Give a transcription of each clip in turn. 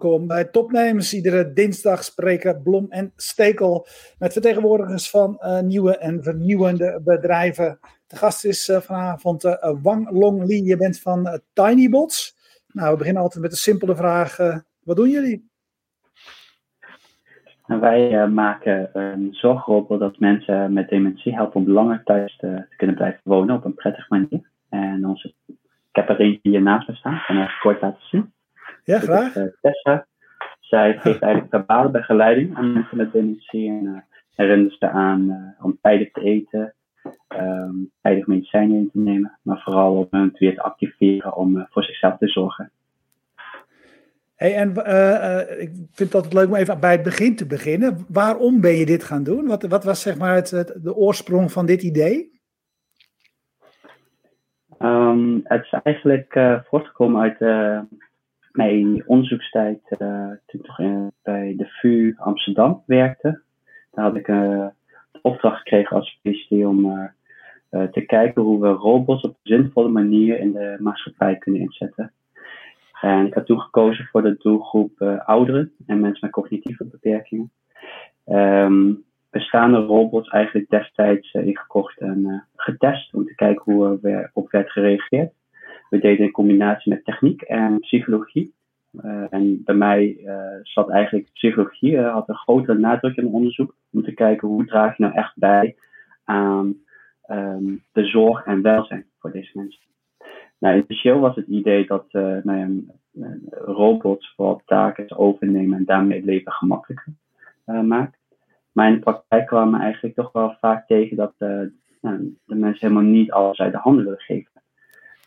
Welkom bij Topnames. Iedere dinsdag spreken Blom en Stekel met vertegenwoordigers van uh, nieuwe en vernieuwende bedrijven. De gast is uh, vanavond uh, Wang Long Li. Je bent van Tinybots. Nou, we beginnen altijd met een simpele vraag. wat doen jullie? Nou, wij maken een zorgrobot dat mensen met dementie helpen om langer thuis te, kunnen blijven wonen op een prettige manier. En onze, ik heb er eentje hier naast me staan, kan ik kort laten zien. Ja, graag. Uh, Tessa. Zij geeft eigenlijk verbale begeleiding aan mensen met dementie en uh, herinnert ze aan uh, om tijdig te eten, um, tijdig medicijnen in te nemen, maar vooral om hen weer te activeren om voor zichzelf te zorgen. Hey, en ik vind het altijd leuk om even bij het begin te beginnen. Waarom ben je dit gaan doen? Wat, wat was zeg maar het, het, de oorsprong van dit idee? Um, het is eigenlijk voortgekomen uit mijn onderzoekstijd, uh, toen ik nog bij de VU Amsterdam werkte, daar had ik uh, de opdracht gekregen als PhD om te kijken hoe we robots op een zinvolle manier in de maatschappij kunnen inzetten. En ik had toen gekozen voor de doelgroep ouderen en mensen met cognitieve beperkingen. Um, bestaande robots eigenlijk destijds ingekocht en getest om te kijken hoe er op werd gereageerd. We deden in combinatie met techniek en psychologie. Uh, en bij mij uh, zat eigenlijk psychologie, uh, had een grotere nadruk in het onderzoek. Om te kijken hoe draag je nou echt bij aan um, de zorg en welzijn voor deze mensen. Nou, initieel was het idee dat nou ja, robots vooral taken overnemen en daarmee het leven gemakkelijker maakt. Maar in de praktijk kwamen we eigenlijk toch wel vaak tegen dat nou, de mensen helemaal niet alles uit de handen willen geven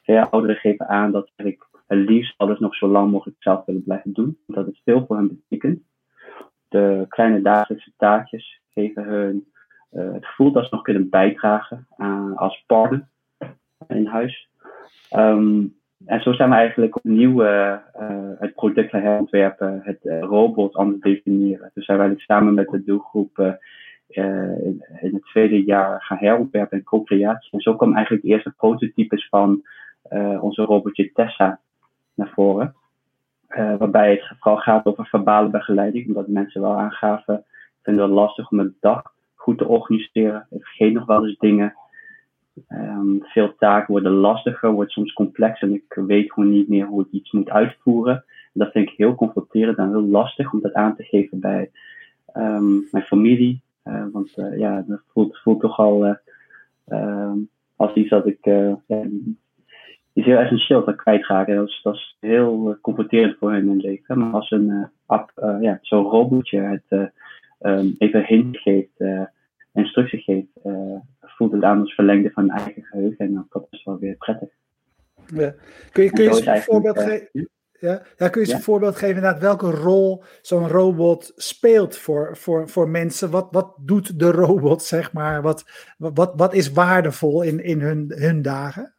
veel ouderen geven aan dat ze het liefst alles nog zo lang mogelijk zelf willen blijven doen. Dat het veel voor hen betekent. De kleine dagelijkse taakjes geven hun uh, het gevoel dat ze nog kunnen bijdragen als partner in huis. Um, en zo zijn we eigenlijk opnieuw uh, uh, het product gaan herontwerpen, het robot anders definiëren. Dus zijn we samen met de doelgroep in, in, het tweede jaar gaan herontwerpen en co-creatie. En zo komen eigenlijk de eerste prototypes van onze robotje Tessa naar voren. Uh, waarbij het vooral gaat over verbale begeleiding, omdat mensen wel aangaven, vinden het lastig om het dag goed te organiseren. Ik vergeet nog wel eens dingen. Um, veel taken worden lastiger, wordt soms complex en ik weet gewoon niet meer hoe ik iets moet uitvoeren. En dat vind ik heel confronterend en heel lastig om dat aan te geven bij um, mijn familie. Uh, want ja, dat voelt, voelt toch al uh, als iets dat ik is heel essentieel dat kwijtraken. Dat is, dat is heel uh, confronterend voor hen in het leven. Maar als een uh, app, uh, ja, zo'n robotje het um, even hint geeft, instructie geeft, voelt het aan als verlengde van hun eigen geheugen. En dat is wel weer prettig. Ja. Kun je, kun je eens een voorbeeld geven? Ja? ja, kun je eens een voorbeeld geven inderdaad welke rol zo'n robot speelt voor, voor, voor mensen? Wat, wat doet de robot, zeg maar? Wat, wat, wat is waardevol in, in hun, hun dagen?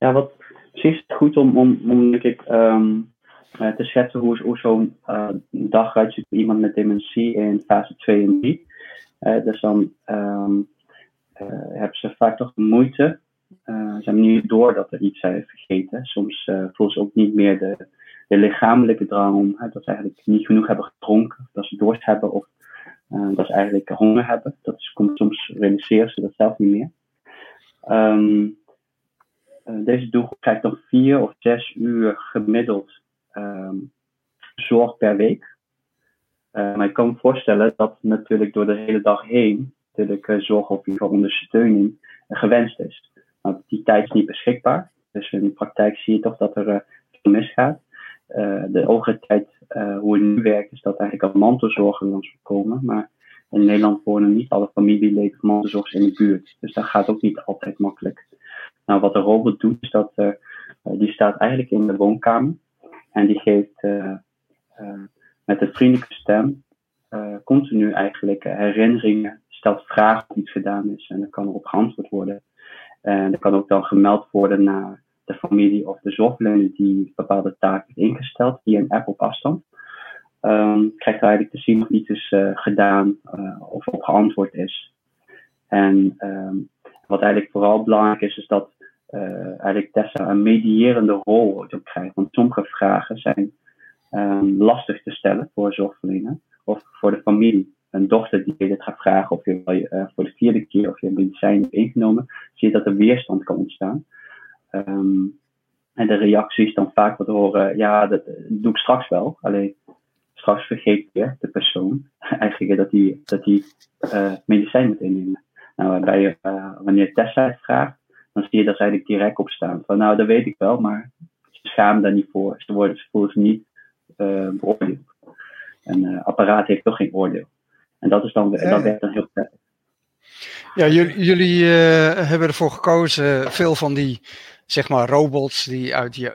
Ja, wat precies goed om, om, om denk ik, um, uh, te schetsen hoe, hoe zo'n uh, dag uitziet voor iemand met dementie in fase 2 en 3. Uh, dus dan um, hebben ze vaak toch moeite. ze hebben niet door dat er iets zijn vergeten. Soms voelen ze ook niet meer de, de lichamelijke drang om dat ze eigenlijk niet genoeg hebben gedronken, dat ze dorst hebben of dat ze eigenlijk honger hebben. Dat komt soms realiseren ze dat zelf niet meer. Um, eh, deze doelgroep krijgt dan vier of zes uur gemiddeld um, zorg per week. Uh, maar ik kan me voorstellen dat natuurlijk door de hele dag heen natuurlijk uh, zorg of in ondersteuning gewenst is. Maar die tijd is niet beschikbaar. Dus in de praktijk zie je toch dat er veel misgaat. de overige tijd, hoe het nu werkt, is dat eigenlijk al mantelzorgen langs komen. Maar in Nederland wonen niet alle familieleden van in de buurt. Dus dat gaat ook niet altijd makkelijk. Nou, wat de robot doet, is dat uh, die staat eigenlijk in de woonkamer en die geeft uh, met een vriendelijke stem continu eigenlijk herinneringen, stelt vragen of iets gedaan is en dan kan erop geantwoord worden. En dat kan ook dan gemeld worden naar de familie of de zorgverlener die bepaalde taken heeft ingesteld via een app op afstand. Um, krijgt eigenlijk te zien of iets is gedaan of op geantwoord is. En um, wat eigenlijk vooral belangrijk is, is dat eigenlijk Tessa een medierende rol ook krijgt. Want sommige vragen zijn ehm, lastig te stellen voor zorgverlener of voor de familie. Een dochter die dit gaat vragen of je uh, voor de vierde keer of je medicijn hebt ingenomen, zie je dat er weerstand kan ontstaan. Ehm, en de reacties dan vaak wat horen, ja, dat doe ik straks wel. Alleen straks vergeet je de persoon eigenlijk dat hij dat die, uh, medicijn moet innemen. Nou, wanneer Tessa het vraagt, dan zie je dat ze eigenlijk direct opstaan. Van nou, dat weet ik wel, maar ze schamen daar niet voor. Ze, worden, ze voelen zich niet uh, beoordeeld. Een uh, apparaat heeft toch geen oordeel. En dat, is dan, dat werkt dan heel prettig. Ja, jullie, jullie hebben ervoor gekozen, veel van die zeg maar robots die uit uh,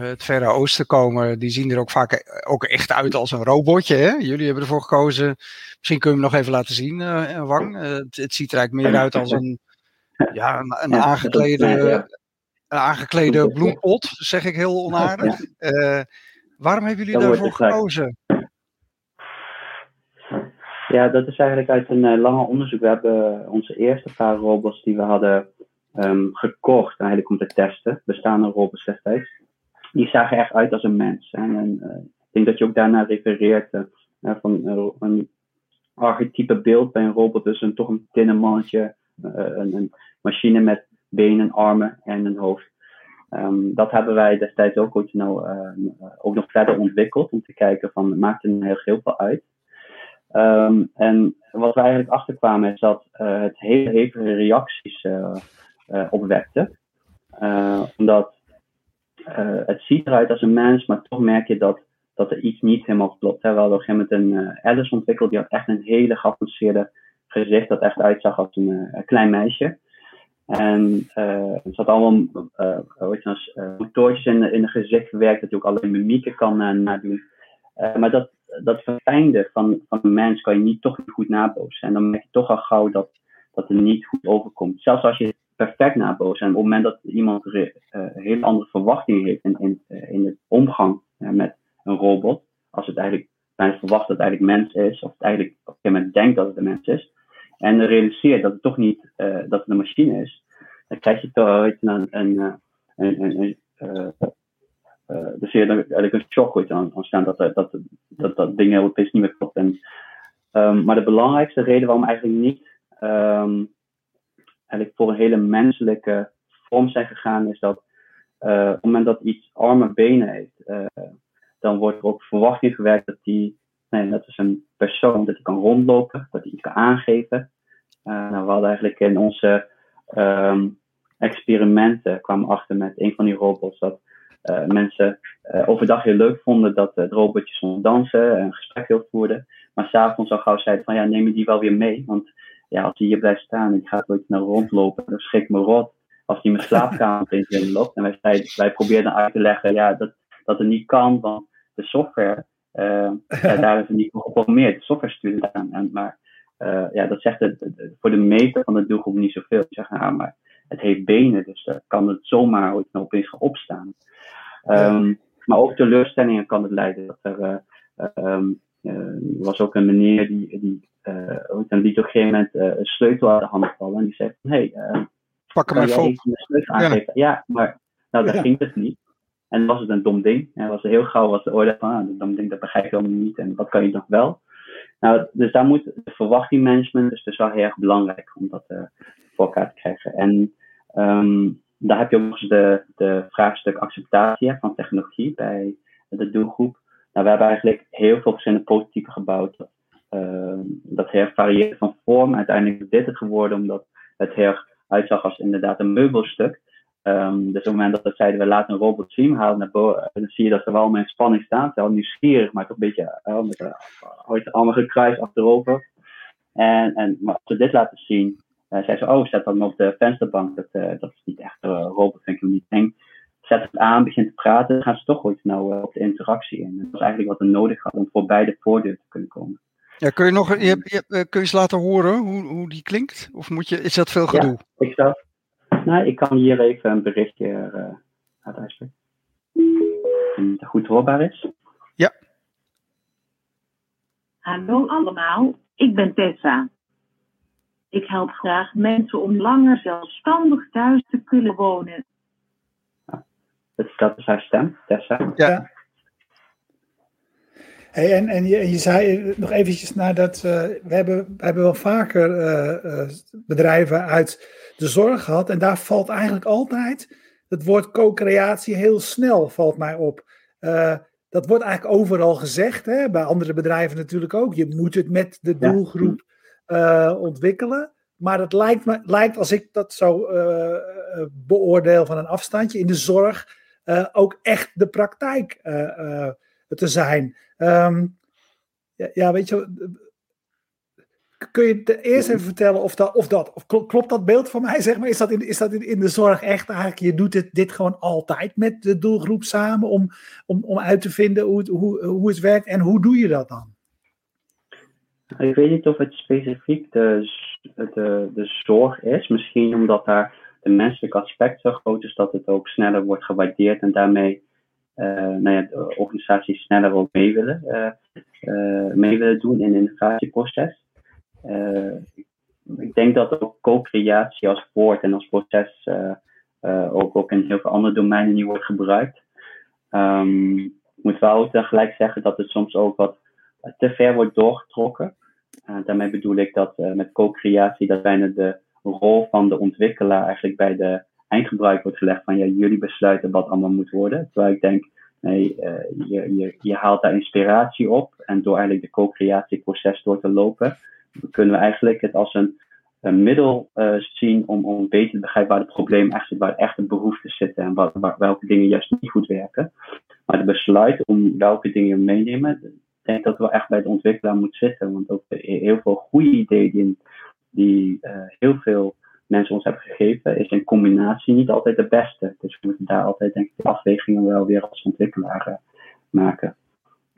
het Verre Oosten komen, die zien er ook vaak ook echt uit als een robotje. Hè? Jullie hebben ervoor gekozen, misschien kun je hem nog even laten zien, uh, Wang. Uh, het, het, ziet er eigenlijk meer uit als een, ja, een, een aangeklede, een aangeklede bloempot, zeg ik heel onaardig. waarom hebben jullie daarvoor gekozen? Ja, dat is eigenlijk uit een lange onderzoek. We hebben onze eerste paar robots die we hadden um, gekocht eigenlijk om te testen, bestaande robots destijds. Die zagen echt uit als een mens. En, en uh, ik denk dat je ook daarna refereert uh, van uh, een archetype beeld bij een robot. Dus een, toch een tinnen mannetje, een, een, machine met benen, armen en een hoofd. Um, dat hebben wij destijds ook, ooit nou, ook nog verder ontwikkeld om te kijken van maakt er heel, veel uit. Um, en wat we eigenlijk achterkwamen is dat het hele hevige reacties uh, opwekte. Omdat het ziet eruit als een mens, maar toch merk je dat, dat er iets niet helemaal klopt. Hè. We hadden op een gegeven moment een Alice ontwikkeld, die had echt een hele geavanceerde gezicht, dat echt uitzag als een klein meisje. En er zat allemaal uh, in, in gezicht verwerkt, dat je ook alleen mimieken kan nadoen. maar dat, dat verfijnde van, van een mens kan je niet toch niet goed nabootsen. En dan merk je toch al gauw dat, dat het niet goed overkomt. Zelfs als je perfect nabootsen. En op het moment dat iemand uh, een hele andere verwachting heeft in, in, uh, in het omgang uh, met een robot, als het eigenlijk bijna verwacht dat het eigenlijk mens is, of het eigenlijk op een gegeven moment denkt dat het een mens is, en realiseert dat het toch niet dat het een machine is, dan krijg je toch je, een, een, een, een, een dus je dan eigenlijk een shock ooit aan, staan dat, dat, dat, dat, dat dingen opeens niet meer klopt. En, um, maar de belangrijkste reden waarom eigenlijk niet um, eigenlijk voor een hele menselijke vorm zijn gegaan, is dat uh, op het moment dat iets arme benen heeft, uh, dan wordt er ook verwachting gewerkt dat die, nee, dat is een persoon, dat hij kan rondlopen, dat hij iets kan aangeven. Uh, nou, we hadden eigenlijk in onze um, experimenten kwamen achter met een van die robots dat mensen overdag heel leuk vonden dat het robotje stond dansen en een gesprek wil voeren. Maar s'avonds al gauw zeiden van ja, neem je die wel weer mee, want ja, als hij hier blijft staan die gaat ooit naar rondlopen, dan schrik me rot als hij mijn slaapkamer opeens loopt. En wij, wij, probeerden uit te leggen ja, dat, dat het niet kan, want de software, ja, daar is het niet voor geprogrammeerd. Software stuurt het aan. En, maar uh, ja, dat zegt het, voor de meter van de doelgroep niet zoveel. Ik zeg, nou, maar het heeft benen, dus dan kan het zomaar ooit nog opeens gaan opstaan. Um, maar ook teleurstellingen kan het leiden. Dat er, um, er was ook een meneer die, die uh, liet op een gegeven moment uh, een sleutel uit de hand vallen. En die zei van, hé, hey, uh, pak hem even op. sleutel aangeven? Ja. ja, maar nou, dat ja. ging dus niet. En was het een dom ding. En was heel gauw was de oordeel van, ah, een dom ding, dat begrijp ik helemaal niet. En wat kan je nog wel? Nou, dus daar moet de verwachtingmanagement, dus dat is wel heel erg belangrijk om dat voor elkaar te krijgen. En um, daar heb je ook eens de, de vraagstuk acceptatie van technologie bij de doelgroep. Nou, we hebben eigenlijk heel veel verschillende prototypen gebouwd. Uh, dat heel erg varieerde van vorm. Uiteindelijk is dit het geworden omdat het heel erg uitzag als inderdaad een meubelstuk. Um, dus op het moment dat we zeiden, we laten een robot zien, halen naar boven, dan zie je dat ze wel met spanning staan. Wel nieuwsgierig, maar toch een beetje uh, met allemaal gekruist achterover. En, en, maar als we dit laten zien, uh, zei ze, oh, zet dan op de vensterbank. Dat, uh, dat is niet echt een robot, vind ik hem niet eng. Zet het aan, begint te praten, dan gaan ze toch ooit nou op de interactie in. Dat is eigenlijk wat we nodig hadden om voorbij de voordeur te kunnen komen. Ja, kun je nog je, je, kun je eens laten horen hoe, hoe die klinkt? Of moet je, is dat veel gedoe? Ja, ik, zou, nou, ik kan hier even een berichtje uh, laten uitspreken. het goed hoorbaar is. Ja. Hallo allemaal, ik ben Tessa. Ik help graag mensen om langer zelfstandig thuis te kunnen wonen. Ja, dat is haar stem, Tessa. Ja. Hey, en en je, je zei nog eventjes nadat uh, we, hebben, we hebben wel vaker uh, uh, bedrijven uit de zorg gehad. En daar valt eigenlijk altijd het woord co-creatie heel snel, valt mij op. dat wordt eigenlijk overal gezegd, hè? bij andere bedrijven natuurlijk ook. Je moet het met de doelgroep ontwikkelen. Maar het lijkt, me, lijkt als ik dat zo beoordeel van een afstandje in de zorg, ook echt de praktijk te zijn. Um, ja, weet je, kun je eerst even vertellen of dat, of dat of klopt dat beeld van mij, zeg maar? Is dat in, is dat in, in de zorg echt eigenlijk, je doet dit, dit gewoon altijd met de doelgroep samen om, om, om uit te vinden hoe het, hoe, hoe het werkt en hoe doe je dat dan? Ik weet niet of het specifiek de, de, de zorg is. Misschien omdat daar de menselijke aspect zo groot is dat het ook sneller wordt gewaardeerd en daarmee nou ja, de organisaties sneller ook mee willen, uh, mee willen doen in het innovatieproces. ik denk dat ook co-creatie als woord en als proces ook, ook in heel veel andere domeinen nu wordt gebruikt. Um, ik moet wel tegelijk zeggen dat het soms ook wat te ver wordt doorgetrokken. daarmee bedoel ik dat met co-creatie dat bijna de rol van de ontwikkelaar eigenlijk bij de eindgebruik wordt gelegd van ja, jullie besluiten wat allemaal moet worden. Terwijl ik denk, nee, uh, je, je, je haalt daar inspiratie op en door eigenlijk de co-creatieproces door te lopen, kunnen we eigenlijk het als een, een middel uh, zien om, om beter te begrijpen waar het probleem echt zit, waar echt de behoeften zitten en waar, welke dingen juist niet goed werken. Maar de besluit om welke dingen meenemen, ik denk dat wel echt bij de ontwikkelaar moet zitten, want ook heel veel goede ideeën die, die uh, heel veel mensen ons hebben gegeven, is in combinatie niet altijd de beste. Dus we moeten daar altijd denk ik de afwegingen wel weer als ontwikkelaar uh, maken.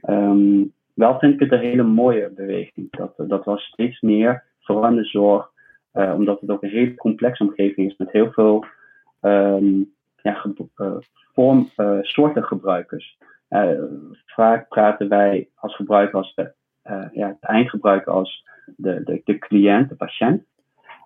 Um, wel vind ik het een hele mooie beweging. Dat, dat was steeds meer, vooral in de zorg, uh, omdat het ook een hele complexe omgeving is met heel veel um, ja, uh, vorm, soorten gebruikers. vaak praten wij als gebruiker als de, ja, eindgebruiker als de, de, de cliënt, de patiënt.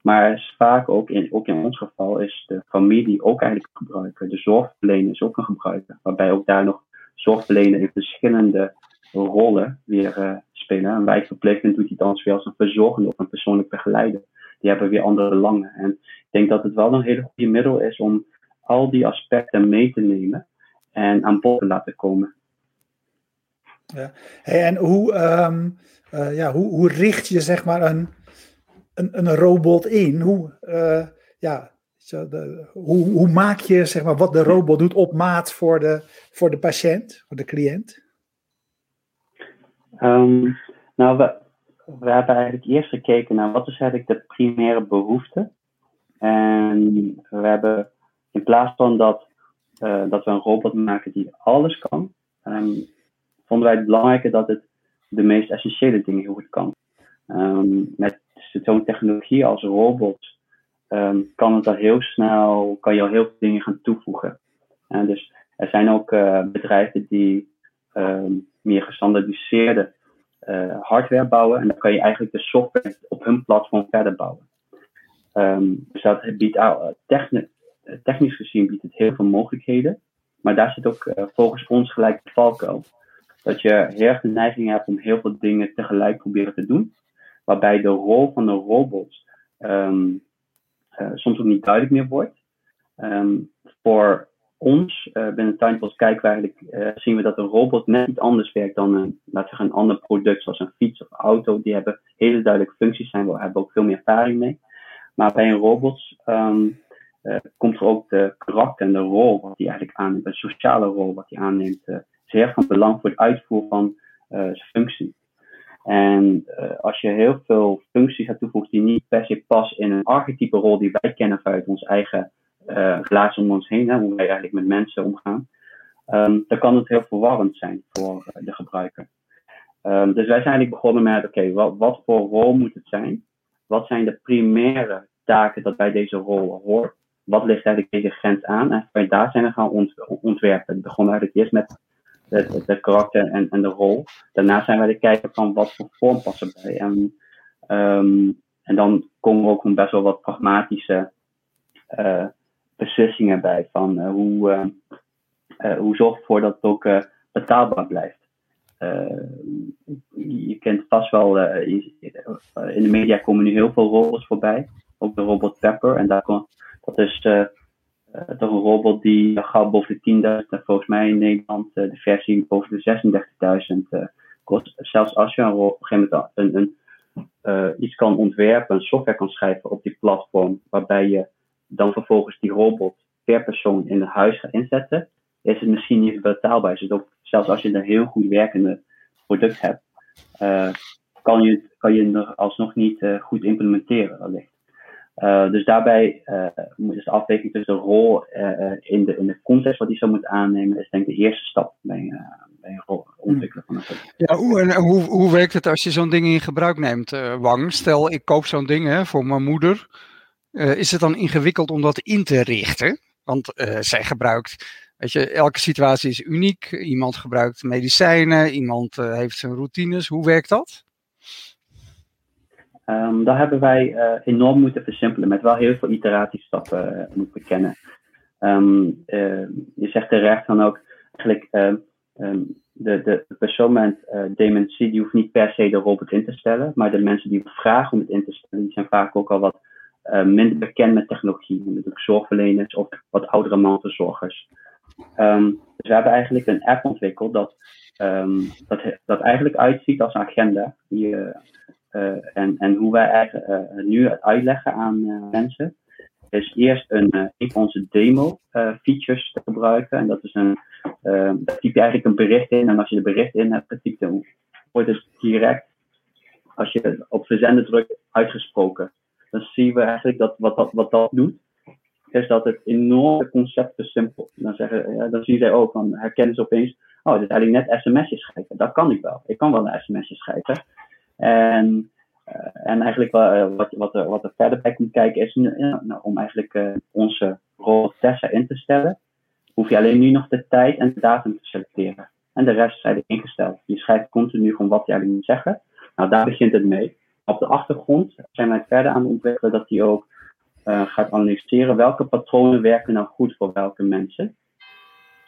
Maar vaak ook in, ook in ons geval is de familie ook eigenlijk een gebruiker. De zorgverlener is ook een gebruiker. Waarbij ook daar nog zorgverlener in verschillende rollen weer uh, spelen. Een wijkverpleegkundige doet hij dan weer als een verzorgende of een persoonlijk begeleider. Die hebben weer andere belangen. En ik denk dat het wel een hele goede middel is om al die aspecten mee te nemen en aan bod te laten komen. Ja. En hoe, um, uh, ja, hoe, hoe richt je zeg maar een een, een robot in? Hoe, uh, ja, de, hoe, hoe maak je zeg maar, wat de robot doet op maat voor de, voor de patiënt, voor de cliënt? Um, nou, we, we hebben eigenlijk eerst gekeken naar wat is eigenlijk de primaire behoefte. En we hebben in plaats van dat, uh, dat we een robot maken die alles kan, um, vonden wij het belangrijker dat het de meest essentiële dingen goed kan. Um, met zo'n technologie als robot um, kan het al heel snel, kan je al heel veel dingen gaan toevoegen. En dus er zijn ook uh, bedrijven die um, meer gestandardiseerde uh, hardware bouwen en dan kan je eigenlijk de software op hun platform verder bouwen. Um, dus dat biedt techni technisch gezien biedt het heel veel mogelijkheden, maar daar zit ook volgens ons gelijk de valkuil. Dat je heel erg de neiging hebt om heel veel dingen tegelijk proberen te doen waarbij de rol van de robot um, uh, soms ook niet duidelijk meer wordt. Um, voor ons uh, binnen Timepost kijken we eigenlijk, uh, zien we dat een robot net iets anders werkt dan een, laten we zeggen, een ander product zoals een fiets of auto. Die hebben hele duidelijke functies zijn, we hebben ook veel meer ervaring mee. Maar bij een robot um, komt er ook de karakter en de rol wat hij eigenlijk aanneemt, een sociale rol wat hij aanneemt, erg van belang voor het uitvoeren van zijn functie. En uh, als je heel veel functies gaat toevoegen die niet per se passen in een archetype rol die wij kennen vanuit ons eigen uh, relatie om ons heen, hè, hoe wij eigenlijk met mensen omgaan, um, dan kan het heel verwarrend zijn voor uh, de gebruiker. Um, dus wij zijn eigenlijk begonnen met, oké, wat, wat voor rol moet het zijn? Wat zijn de primaire taken dat bij deze rol hoort? Wat ligt eigenlijk deze grens aan? En daar zijn we gaan ont ontwerpen. We begonnen eigenlijk eerst met het, het karakter en, en de rol. Daarna zijn wij de kijken van wat voor vorm past erbij. En, um, en dan komen er ook best wel wat pragmatische uh, beslissingen bij. Van uh, hoe, uh, hoe zorg je ervoor dat het ook betaalbaar blijft. je kent vast wel, in de media komen nu heel veel robots voorbij. Ook de robot Pepper. En daar kon, dat is toch een robot die gauw boven de 10.000 en volgens mij in Nederland de versie boven de 36.000 kost. Zelfs als je op een gegeven moment een, een iets kan ontwerpen, een software kan schrijven op die platform, waarbij je dan vervolgens die robot per persoon in het huis gaat inzetten, is het misschien niet betaalbaar. Dus ook, zelfs als je een heel goed werkende product hebt, kan, je, kan je het alsnog niet goed implementeren wellicht. Uh, dus daarbij is de afweging tussen de rol in, de, in de context wat die zou moeten aannemen, is denk ik de eerste stap bij, bij een ontwikkelen van een. Ja, hoe, hoe, hoe werkt het als je zo'n ding in gebruik neemt, Wang? Stel, ik koop zo'n ding hè, voor mijn moeder. is het dan ingewikkeld om dat in te richten? Want zij gebruikt Weet je, elke situatie is uniek. Iemand gebruikt medicijnen, iemand uh, heeft zijn routines. Hoe werkt dat? Um, daar hebben wij uh, enorm moeten versimpelen met wel heel veel iteratiestappen uh, moeten kennen. Um, je zegt terecht dan ook, eigenlijk um, de, de, persoon met dementie, die hoeft niet per se de robot in te stellen, maar de mensen die vragen om het in te stellen, zijn vaak ook al wat minder bekend met technologie. Natuurlijk zorgverleners of wat oudere mantelzorgers. Dus we hebben eigenlijk een app ontwikkeld dat, dat, dat eigenlijk uitziet als een agenda. Die, en, en hoe wij eigenlijk, uh, nu uitleggen aan mensen, is eerst een, van onze demo features te gebruiken. En dat is een, daar typ je eigenlijk een bericht in. En als je de bericht in hebt getypt, dan wordt het direct, als je op verzenden drukt, uitgesproken. Dan zien we eigenlijk dat wat dat, wat dat doet is dat het enorme concept versimpelt. Dan, zeggen, ja, dan zie je ook, van herkennen ze opeens, oh, dit is eigenlijk net sms'jes schrijven. Dat kan ik wel. Ik kan wel een sms'je schrijven. En, uh, en eigenlijk uh, wat, wat, er, wat er verder bij komt kijken is, nou, om eigenlijk uh, onze rol Tessa in te stellen, hoef je alleen nu nog de tijd en de datum te selecteren. En de rest zijn er ingesteld. Je schrijft continu gewoon wat je eigenlijk moet zeggen. Nou, daar begint het mee. Op de achtergrond zijn wij verder aan het ontwikkelen dat die ook gaat analyseren welke patronen werken nou goed voor welke mensen.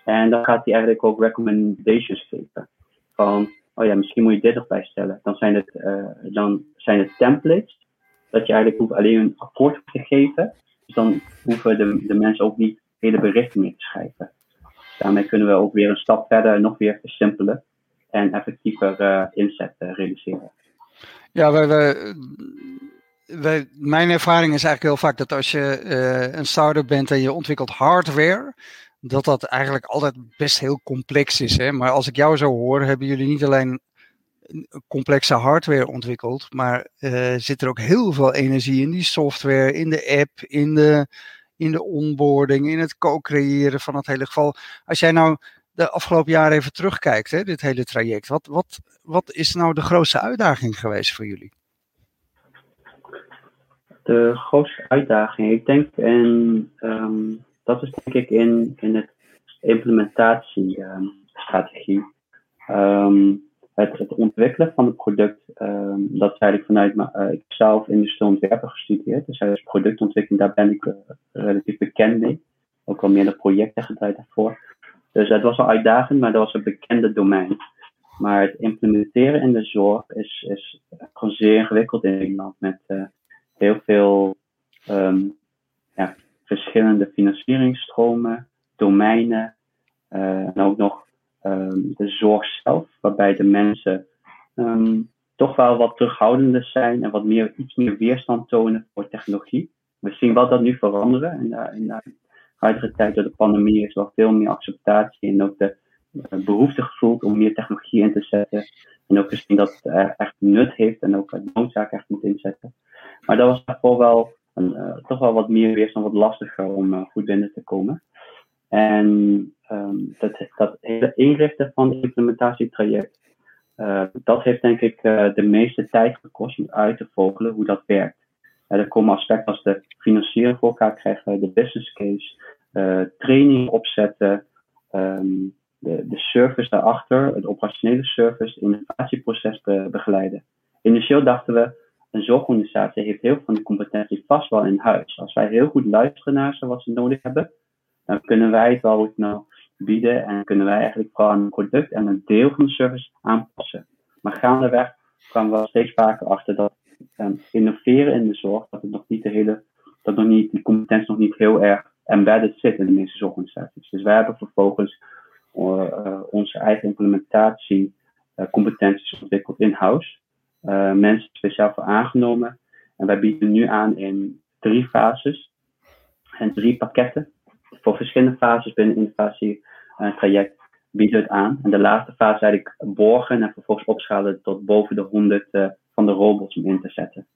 En dan gaat hij eigenlijk ook recommendations geven. Van, oh ja, misschien moet je dit erbij stellen. Dan zijn het, uh, dan zijn het templates. Dat je eigenlijk hoeft alleen een akkoord te geven. Dus dan hoeven de, de mensen ook niet hele berichten meer te schrijven. Daarmee kunnen we ook weer een stap verder nog weer versimpelen. En effectiever uh, inzet realiseren. Ja, we, we mijn ervaring is eigenlijk heel vaak dat als je uh, een start-up bent en je ontwikkelt hardware, dat dat eigenlijk altijd best heel complex is. Hè? Maar als ik jou zo hoor, hebben jullie niet alleen complexe hardware ontwikkeld, maar uh, zit er ook heel veel energie in die software, in de app, in de, in de onboarding, in het co-creëren van het hele geval. Als jij nou de afgelopen jaren even terugkijkt, hè, dit hele traject, wat, wat, wat is nou de grootste uitdaging geweest voor jullie? de grootste uitdaging, ik denk, en um, dat is denk ik in, in het implementatiestrategie. Um, het, het, ontwikkelen van het product, um, dat is eigenlijk vanuit, uh, ik zelf industrieel ontwerpen gestudeerd, dus als productontwikkeling, daar ben ik uh, relatief bekend mee. Ook al meerdere projecten gedraaid daarvoor. Dus het was al uitdagend, maar dat was een bekende domein. Maar het implementeren in de zorg is, is gewoon zeer ingewikkeld in Nederland met uh, heel veel um, ja, verschillende financieringsstromen, domeinen uh, en ook nog um, de zorg zelf, waarbij de mensen um, toch wel wat terughoudender zijn en wat meer, iets meer weerstand tonen voor technologie. We zien wel dat nu veranderen. En in de huidige tijd door de pandemie is wel veel meer acceptatie en ook de uh, behoefte gevoeld om meer technologie in te zetten. En ook gezien dat het echt nut heeft en ook noodzaak echt moet inzetten. Maar dat was daarvoor wel uh, toch wel wat meer weerstand, wat lastiger om uh, goed binnen te komen. En um, dat, dat hele inrichten van het implementatietraject, uh, dat heeft denk ik de meeste tijd gekost om uit te vogelen hoe dat werkt. er komen aspecten als de financiering voor elkaar krijgen, de business case, training opzetten, um, de, de service daarachter, het operationele service, innovatieproces be begeleiden. Initieel dachten we, een zorgorganisatie heeft heel veel van die competentie vast wel in huis. Als wij heel goed luisteren naar ze wat ze nodig hebben, dan kunnen wij het wel nou bieden en kunnen wij eigenlijk vooral een product en een deel van de service aanpassen. Maar gaandeweg kwamen we steeds vaker achter dat um, innoveren in de zorg, dat het nog niet de hele, dat nog niet, die competentie nog niet heel erg embedded zit in de meeste zorgorganisaties. Dus wij hebben vervolgens uh, onze eigen implementatie uh, competenties ontwikkeld in-house. Uh, mensen speciaal voor aangenomen. En wij bieden nu aan in drie fases en drie pakketten. Voor verschillende fases binnen innovatie traject bieden we het aan. En de laatste fase eigenlijk borgen en vervolgens opschalen tot boven de 100 van de robots om in te zetten.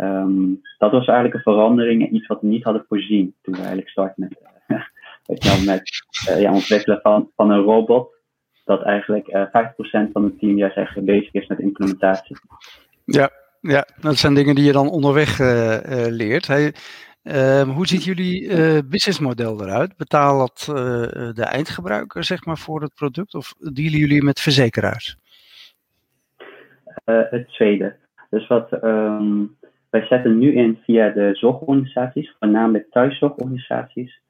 Um, dat was eigenlijk een verandering en iets wat we niet hadden voorzien toen we eigenlijk startten met, met uh, ja, ontwikkelen van een robot. Dat eigenlijk uh, eh, 50% van het team juist echt bezig is met implementatie. Ja, ja, dat zijn dingen die je dan onderweg leert. Hey, ehm, hoe ziet jullie businessmodel eruit? Betaalt de eindgebruiker zeg maar, voor het product of dealen jullie met verzekeraars? het tweede. Dus wat um, wij zetten nu in via de zorgorganisaties, voornamelijk thuiszorgorganisaties.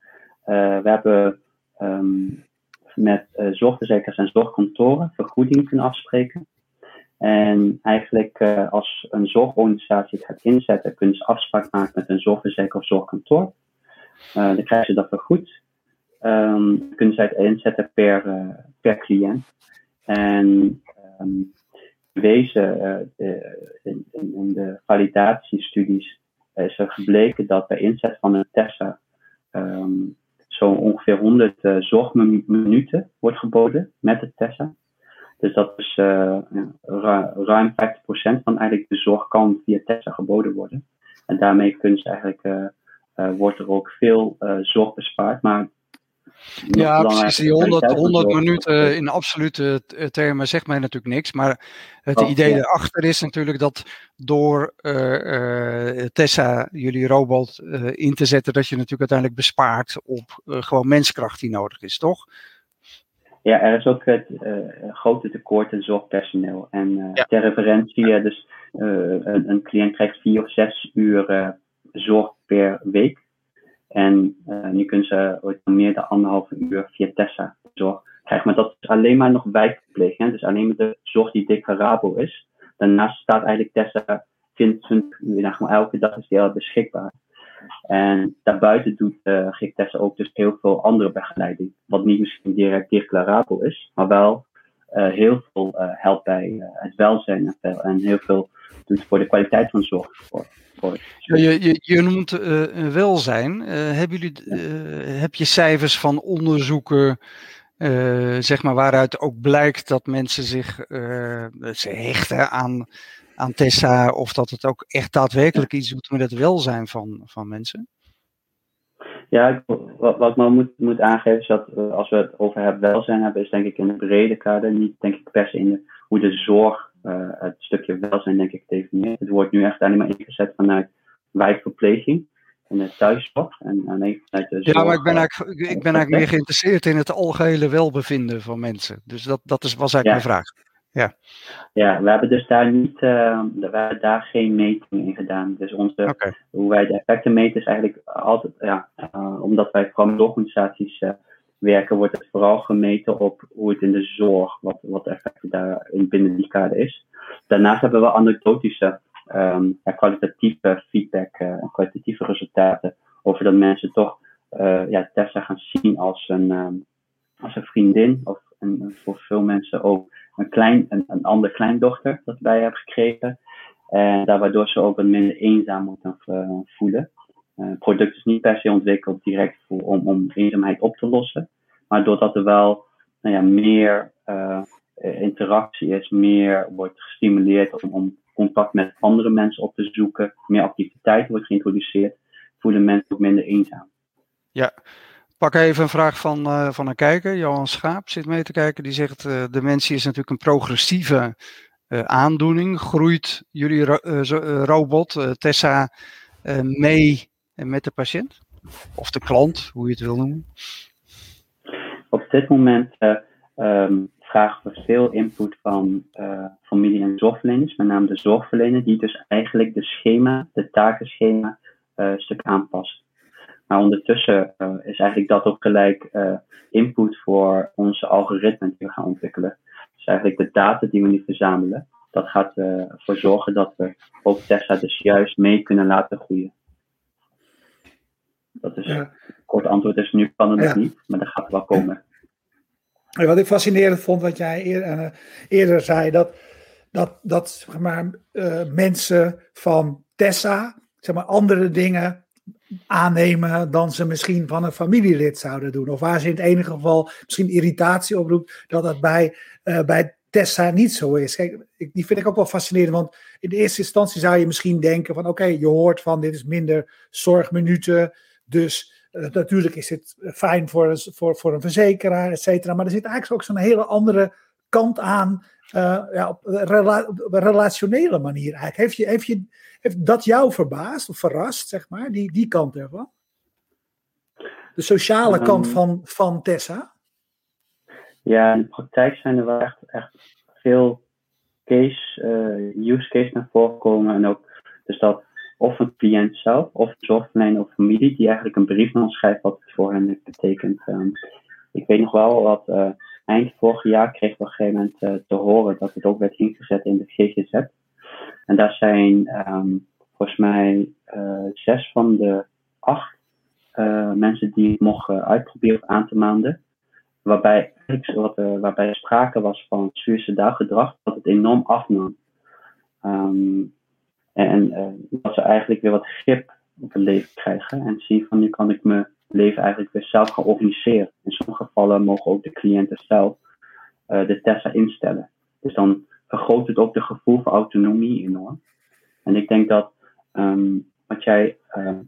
Uh, we hebben um, met uh, zorgverzekeraars en zorgkantoren vergoeding kunnen afspreken. En eigenlijk uh, als een zorgorganisatie het gaat inzetten, kunnen ze afspraak maken met een zorgverzekeraar of zorgkantoor. dan krijgen ze dat vergoed. Um, kunnen zij het inzetten per, per cliënt. En um, wezen in, de validatiestudies is er gebleken dat bij inzet van een TESSA um, zo ongeveer 100 uh, zorgminuten wordt geboden met de TESSA. Dus dat is uh, ruim 50% van eigenlijk de zorg kan via TESSA geboden worden. En daarmee kunnen eigenlijk, wordt er ook veel zorg bespaard. Maar ja, precies. Die 100, 100 minuten in absolute termen zegt mij natuurlijk niks. Maar het oh, idee erachter is natuurlijk dat door uh, uh, Tessa, jullie robot, uh, in te zetten, dat je natuurlijk uiteindelijk bespaart op gewoon menskracht die nodig is, toch? Ja, er is ook het grote tekort aan zorgpersoneel. En ja. ter referentie, dus een, een, cliënt krijgt vier of zes uur zorg per week. En uh, nu kunnen ze meer dan anderhalve uur via Tessa zorg krijgen. Maar dat is alleen maar nog wijkverpleging. Dus alleen maar de zorg die declarabel is. Daarnaast staat eigenlijk Tessa 24 uur, nou, elke dag is die al beschikbaar. En daarbuiten doet uh, Tessa ook dus heel veel andere begeleiding. Wat niet misschien direct declarabel is, maar wel heel veel uh, helpt bij het welzijn en, en heel veel doet voor de kwaliteit van zorg. Voor. Ja, je, je, je, noemt uh, welzijn. Uh, hebben jullie, uh, heb je cijfers van onderzoeken, zeg maar, waaruit ook blijkt dat mensen zich ze hechten aan, aan Tessa, of dat het ook echt daadwerkelijk iets doet met het welzijn van, van mensen? Ja, wat, wat ik maar moet, moet aangeven is dat als we het over het welzijn hebben, is denk ik in een brede kader, niet denk ik per se in de, hoe de zorg uh, het stukje welzijn, denk ik, definieert. Het wordt nu echt alleen maar ingezet vanuit wijkverpleging en de thuiszorg. En alleen vanuit de zorg, ja, maar ik ben, eigenlijk, ik ben eigenlijk meer geïnteresseerd in het algehele welbevinden van mensen. Dus dat, dat is, was eigenlijk mijn vraag. Ja. ja, we hebben dus daar niet, uh, we hebben daar geen meting in gedaan. Dus onze, okay. hoe wij de effecten meten is eigenlijk altijd, ja, uh, omdat wij vooral met organisaties uh, werken, wordt het vooral gemeten op hoe het in de zorg, wat, wat de effecten daar in binnen die kader is. Daarnaast hebben we anekdotische um, kwalitatieve feedback en kwalitatieve resultaten over dat mensen toch ja, Tessa gaan zien als een, um, als een vriendin of een, voor veel mensen ook een, klein, een, een andere kleindochter dat wij hebben gekregen. En daar waardoor ze ook wat minder eenzaam moeten uh, voelen. Uh, het product is niet per se ontwikkeld direct voor, om, om eenzaamheid op te lossen. Maar doordat er wel nou ja, meer uh, interactie is, meer wordt gestimuleerd om, om, contact met andere mensen op te zoeken, meer activiteit wordt geïntroduceerd, voelen mensen ook minder eenzaam. Ja, pak even een vraag van, uh, van een kijker. Johan Schaap zit mee te kijken. Die zegt: uh, dementie is natuurlijk een progressieve uh, aandoening. Groeit jullie ro robot Tessa mee met de patiënt? Of de klant, hoe je het wil noemen? Op dit moment um, vragen we veel input van familie- en zorgverleners, met name de zorgverlener, die dus eigenlijk de schema, de takenschema, stuk aanpast. Maar ondertussen uh, is eigenlijk dat ook gelijk input voor onze algoritmen die we gaan ontwikkelen. Dus eigenlijk de data die we nu verzamelen, dat gaat ervoor zorgen dat we ook Tesla dus juist mee kunnen laten groeien. Dat is ja. kort antwoord is nu kan het nog niet, maar dat gaat wel komen. Wat ik fascinerend vond, wat jij eerder, eerder zei, dat, dat, dat zeg maar, mensen van Tessa zeg maar, andere dingen aannemen dan ze misschien van een familielid zouden doen. Of waar ze in het enige geval misschien irritatie oproept, dat dat bij, uh, bij Tessa niet zo is. Kijk, die vind ik ook wel fascinerend, want in de eerste instantie zou je misschien denken van oké, je hoort van dit is minder zorgminuten, dus uh, natuurlijk is het fijn voor, voor, voor een verzekeraar, et cetera. Maar er zit eigenlijk ook zo'n hele andere kant aan, uh, ja, op, rela op, relationele manier eigenlijk. Heeft, je, heeft, je, heeft dat jou verbaasd of verrast, zeg maar, die, die kant ervan? De sociale um, kant van, van Tessa? Ja, in de praktijk zijn er wel echt, echt veel case, uh, use case naar voren komen. En ook dus dat of een cliënt zelf, of een zorgverlener of familie, die eigenlijk een brief naar ons schrijft wat het voor hen betekent. Um, ik weet nog wel wat uh, eind vorig jaar kregen we op een gegeven moment uh, te horen dat het ook werd ingezet in de GGZ. En daar zijn um, volgens mij uh, zes van de acht uh, mensen die het mochten uitproberen aan te maanden. Waarbij, waarbij sprake was van suicidaal gedrag, dat het enorm afnam. Um, en dat ze eigenlijk weer wat grip op het leven krijgen. En zien van nu kan ik mijn leven eigenlijk weer zelf gaan organiseren. In sommige gevallen mogen ook de cliënten zelf de Tessa instellen. Dus dan vergroot het ook de gevoel van autonomie enorm. En ik denk dat um, wat jij uh,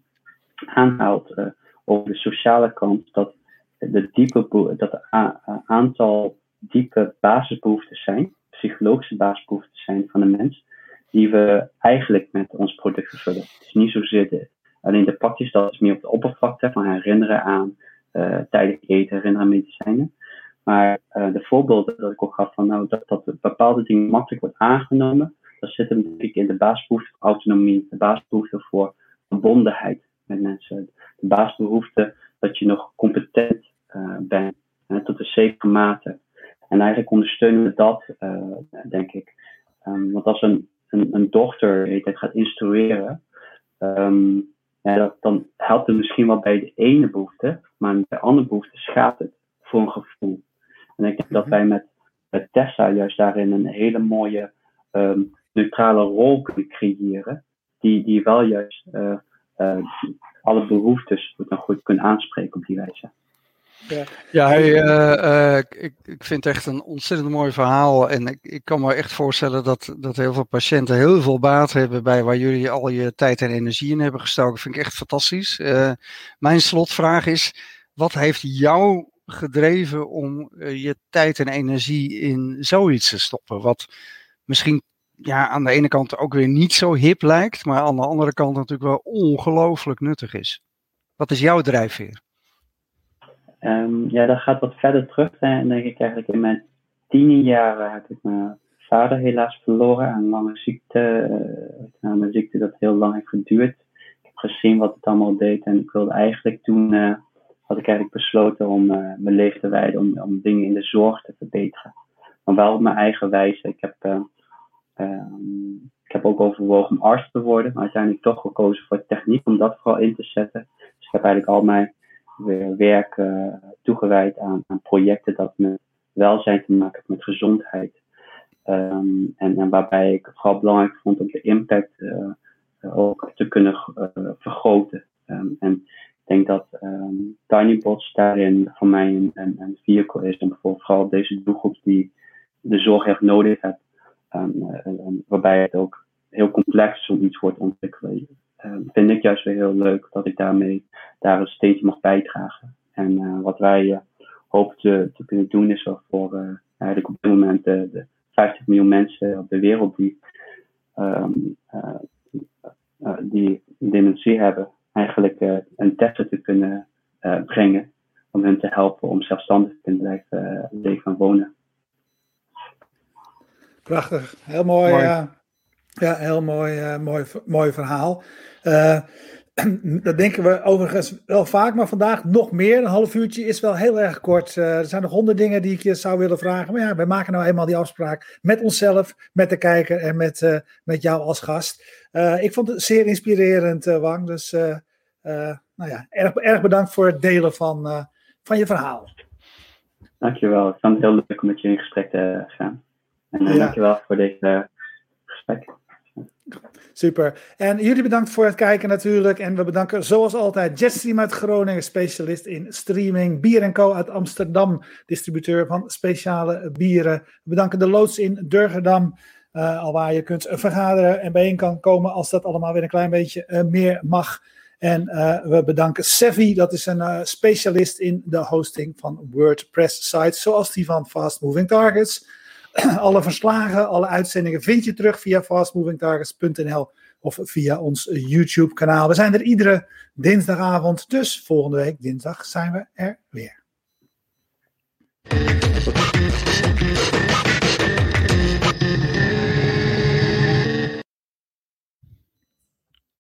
aanhaalt uh, over de sociale kant, dat de diepe dat er aantal diepe basisbehoeften zijn, psychologische basisbehoeften zijn van de mens, die we eigenlijk met ons product vervullen. Het is niet zozeer de, alleen de pakjes, dat is meer op de oppervlakte van herinneren aan uh, tijdelijk eten, herinneren aan medicijnen. Maar uh, de voorbeelden dat ik ook gaf van nou, dat, dat bepaalde dingen makkelijk wordt aangenomen, dat zit hem natuurlijk in de basisbehoefte voor autonomie, de basisbehoefte voor verbondenheid met mensen, de basisbehoefte dat je nog competent uh, bent, hè, tot een zekere mate. En eigenlijk ondersteunen we dat, denk ik. Um, want als een, een, een dochter het, gaat instrueren, um, ja, dat, dan helpt het misschien wel bij de ene behoefte, maar bij andere behoeften schaadt het voor een gevoel. En ik denk dat wij met, met Tessa juist daarin een hele mooie um, neutrale rol kunnen creëren, die, die wel juist uh, uh, alle behoeftes goed kunnen aanspreken op die wijze. Ja, hey, uh, ik, ik vind het echt een ontzettend mooi verhaal. En ik, ik kan me echt voorstellen dat, dat heel veel patiënten heel veel baat hebben bij waar jullie al je tijd en energie in hebben gestoken. Dat vind ik echt fantastisch. mijn slotvraag is: wat heeft jou gedreven om je tijd en energie in zoiets te stoppen? Wat misschien ja, aan de ene kant ook weer niet zo hip lijkt, maar aan de andere kant natuurlijk wel ongelooflijk nuttig is. Wat is jouw drijfveer? Um, ja, dat gaat wat verder terug. En denk ik eigenlijk in mijn tien jaren heb ik mijn vader helaas verloren aan lange ziekte. Uh, aan een ziekte dat heel lang heeft geduurd. Ik heb gezien wat het allemaal deed en ik wilde eigenlijk toen, uh, had ik eigenlijk besloten om uh, mijn leven te wijden om, om dingen in de zorg te verbeteren. Maar wel op mijn eigen wijze. Ik heb Um, ik heb ook overwogen om arts te worden, maar uiteindelijk toch gekozen voor techniek om dat vooral in te zetten. Dus ik heb eigenlijk al mijn werk uh, toegewijd aan, aan, projecten dat met welzijn te maken heeft, met gezondheid. Um, en, en, waarbij ik het vooral belangrijk vond om de impact uh, ook te kunnen uh, vergroten. Um, en ik denk dat um, TinyBots daarin voor mij een, een, vehicle is om vooral deze doelgroep die de zorg echt nodig heeft, Um, waarbij het ook heel complex zoiets wordt ontwikkelen. Um, vind ik juist weer heel leuk dat ik daarmee daar een steentje mag bijdragen. En uh, wat wij uh, hopen te, te, kunnen doen is wel voor uh, eigenlijk op dit moment de, de 50 miljoen mensen op de wereld die, um, die dementie hebben, eigenlijk een test te kunnen brengen om hen te helpen om zelfstandig te kunnen blijven leven en wonen. Prachtig, heel mooi. mooi. Uh, ja, heel mooi, uh, mooi, mooi verhaal. Uh, dat denken we overigens wel vaak, maar vandaag nog meer. Een half uurtje is wel heel erg kort. Uh, er zijn nog honderd dingen die ik je zou willen vragen. Maar ja, wij maken nou eenmaal die afspraak met onszelf, met de kijker en met, met jou als gast. Ik vond het zeer inspirerend, Wang. Dus nou ja, erg, erg bedankt voor het delen van, van je verhaal. Dankjewel. Ik vond het heel leuk om met je in gesprek te gaan. En ja. dankjewel voor dit gesprek. Super. En jullie bedankt voor het kijken natuurlijk. En we bedanken zoals altijd Jetstream uit Groningen, specialist in streaming. Bier Co uit Amsterdam, distributeur van speciale bieren. We bedanken de loods in Durgedam. Uh, al waar je kunt vergaderen en bijeen kan komen als dat allemaal weer een klein beetje uh, meer mag. En uh, we bedanken Sevi, dat is een specialist in de hosting van WordPress sites, zoals die van Fast Moving Targets. alle verslagen, alle uitzendingen vind je terug via fastmovingtargets.nl of via ons YouTube kanaal. We zijn er iedere dinsdagavond, dus volgende week dinsdag zijn we er weer.